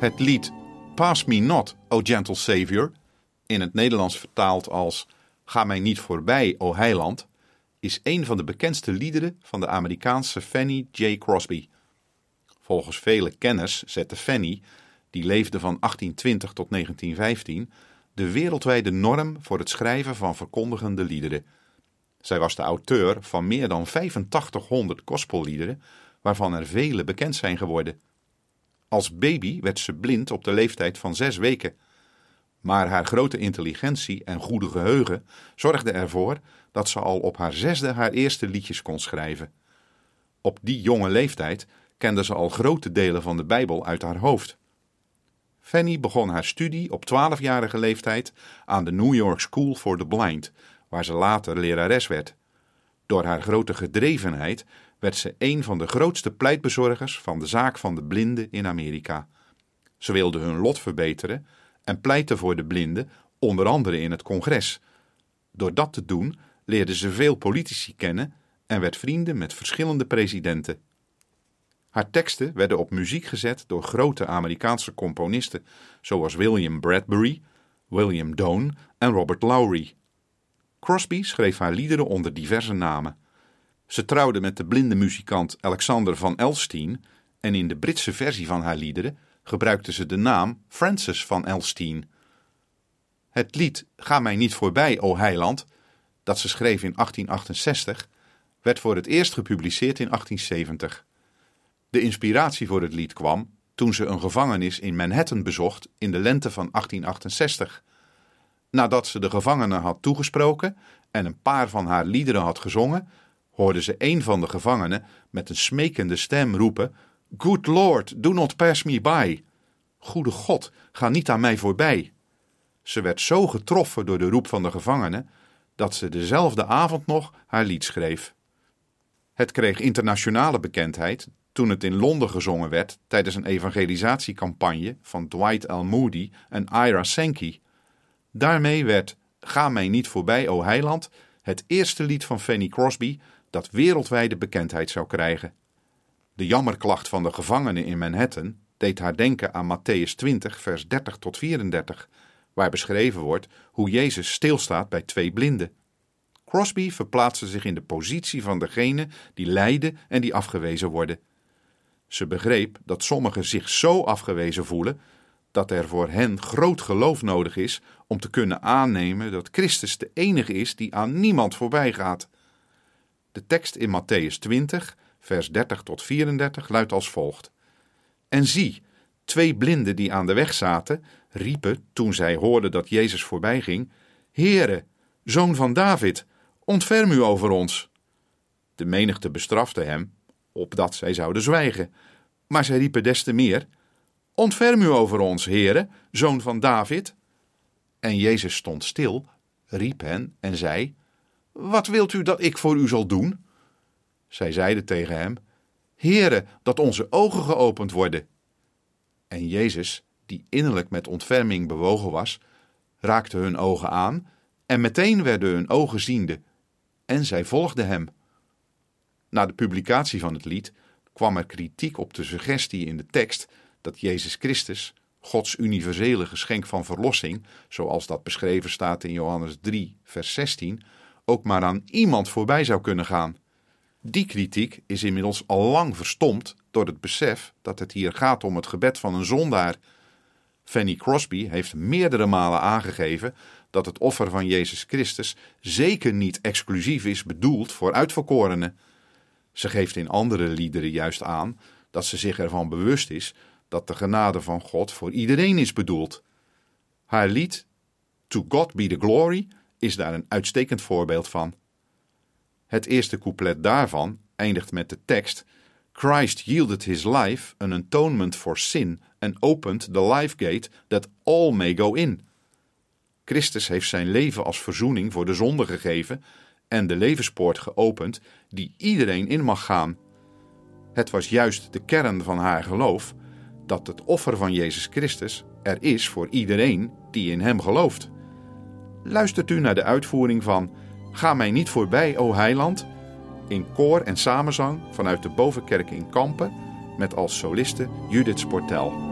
Het lied Pass Me Not, O Gentle Savior, in het Nederlands vertaald als Ga mij niet voorbij, o heiland, is een van de bekendste liederen van de Amerikaanse Fanny J. Crosby. Volgens vele kenners zette Fanny, die leefde van 1820 tot 1915, de wereldwijde norm voor het schrijven van verkondigende liederen. Zij was de auteur van meer dan 8500 gospelliederen, waarvan er vele bekend zijn geworden. Als baby werd ze blind op de leeftijd van zes weken. Maar haar grote intelligentie en goede geheugen zorgden ervoor dat ze al op haar zesde haar eerste liedjes kon schrijven. Op die jonge leeftijd kende ze al grote delen van de Bijbel uit haar hoofd. Fanny begon haar studie op twaalfjarige leeftijd aan de New York School for the Blind, waar ze later lerares werd. Door haar grote gedrevenheid werd ze een van de grootste pleitbezorgers van de zaak van de blinden in Amerika. Ze wilde hun lot verbeteren en pleitte voor de blinden, onder andere in het congres. Door dat te doen leerde ze veel politici kennen en werd vrienden met verschillende presidenten. Haar teksten werden op muziek gezet door grote Amerikaanse componisten zoals William Bradbury, William Doane en Robert Lowry. Crosby schreef haar liederen onder diverse namen. Ze trouwde met de blinde muzikant Alexander van Elstein en in de Britse versie van haar liederen gebruikte ze de naam Frances van Elstein. Het lied Ga mij niet voorbij, o heiland, dat ze schreef in 1868, werd voor het eerst gepubliceerd in 1870. De inspiratie voor het lied kwam toen ze een gevangenis in Manhattan bezocht in de lente van 1868. Nadat ze de gevangenen had toegesproken en een paar van haar liederen had gezongen, hoorde ze een van de gevangenen met een smekende stem roepen: Good Lord, do not pass me by. Goede God, ga niet aan mij voorbij. Ze werd zo getroffen door de roep van de gevangenen dat ze dezelfde avond nog haar lied schreef. Het kreeg internationale bekendheid toen het in Londen gezongen werd tijdens een evangelisatiecampagne van Dwight L. Moody en Ira Sankey. Daarmee werd Ga mij niet voorbij, o heiland, het eerste lied van Fanny Crosby dat wereldwijde bekendheid zou krijgen. De jammerklacht van de gevangenen in Manhattan deed haar denken aan Matthäus 20, vers 30 tot 34, waar beschreven wordt hoe Jezus stilstaat bij twee blinden. Crosby verplaatste zich in de positie van degene die lijden en die afgewezen worden. Ze begreep dat sommigen zich zo afgewezen voelen dat er voor hen groot geloof nodig is om te kunnen aannemen dat Christus de enige is die aan niemand voorbij gaat. De tekst in Matthäus 20, vers 30 tot 34 luidt als volgt: En zie, twee blinden die aan de weg zaten, riepen toen zij hoorden dat Jezus voorbij ging: Heere, zoon van David, ontferm u over ons. De menigte bestrafte hem, opdat zij zouden zwijgen. Maar zij riepen des te meer: Ontferm u over ons, Heere, zoon van David. En Jezus stond stil, riep hen en zei: Wat wilt u dat ik voor u zal doen? Zij zeiden tegen hem: Heere, dat onze ogen geopend worden. En Jezus, die innerlijk met ontferming bewogen was, raakte hun ogen aan, en meteen werden hun ogen ziende, en zij volgden hem. Na de publicatie van het lied kwam er kritiek op de suggestie in de tekst dat Jezus Christus, Gods universele geschenk van verlossing, zoals dat beschreven staat in Johannes 3, vers 16, ook maar aan iemand voorbij zou kunnen gaan. Die kritiek is inmiddels al lang verstomd door het besef dat het hier gaat om het gebed van een zondaar. Fanny Crosby heeft meerdere malen aangegeven dat het offer van Jezus Christus zeker niet exclusief is bedoeld voor uitverkorenen. Ze geeft in andere liederen juist aan dat ze zich ervan bewust is dat de genade van God voor iedereen is bedoeld. Haar lied To God Be the Glory is daar een uitstekend voorbeeld van. Het eerste couplet daarvan eindigt met de tekst: Christ yielded his life an atonement for sin and opened the life gate that all may go in. Christus heeft zijn leven als verzoening voor de zonde gegeven en de levenspoort geopend die iedereen in mag gaan. Het was juist de kern van haar geloof dat het offer van Jezus Christus er is voor iedereen die in Hem gelooft. Luistert u naar de uitvoering van Ga mij niet voorbij, o heiland, in koor en samenzang vanuit de Bovenkerk in Kampen met als soliste Judith Sportel.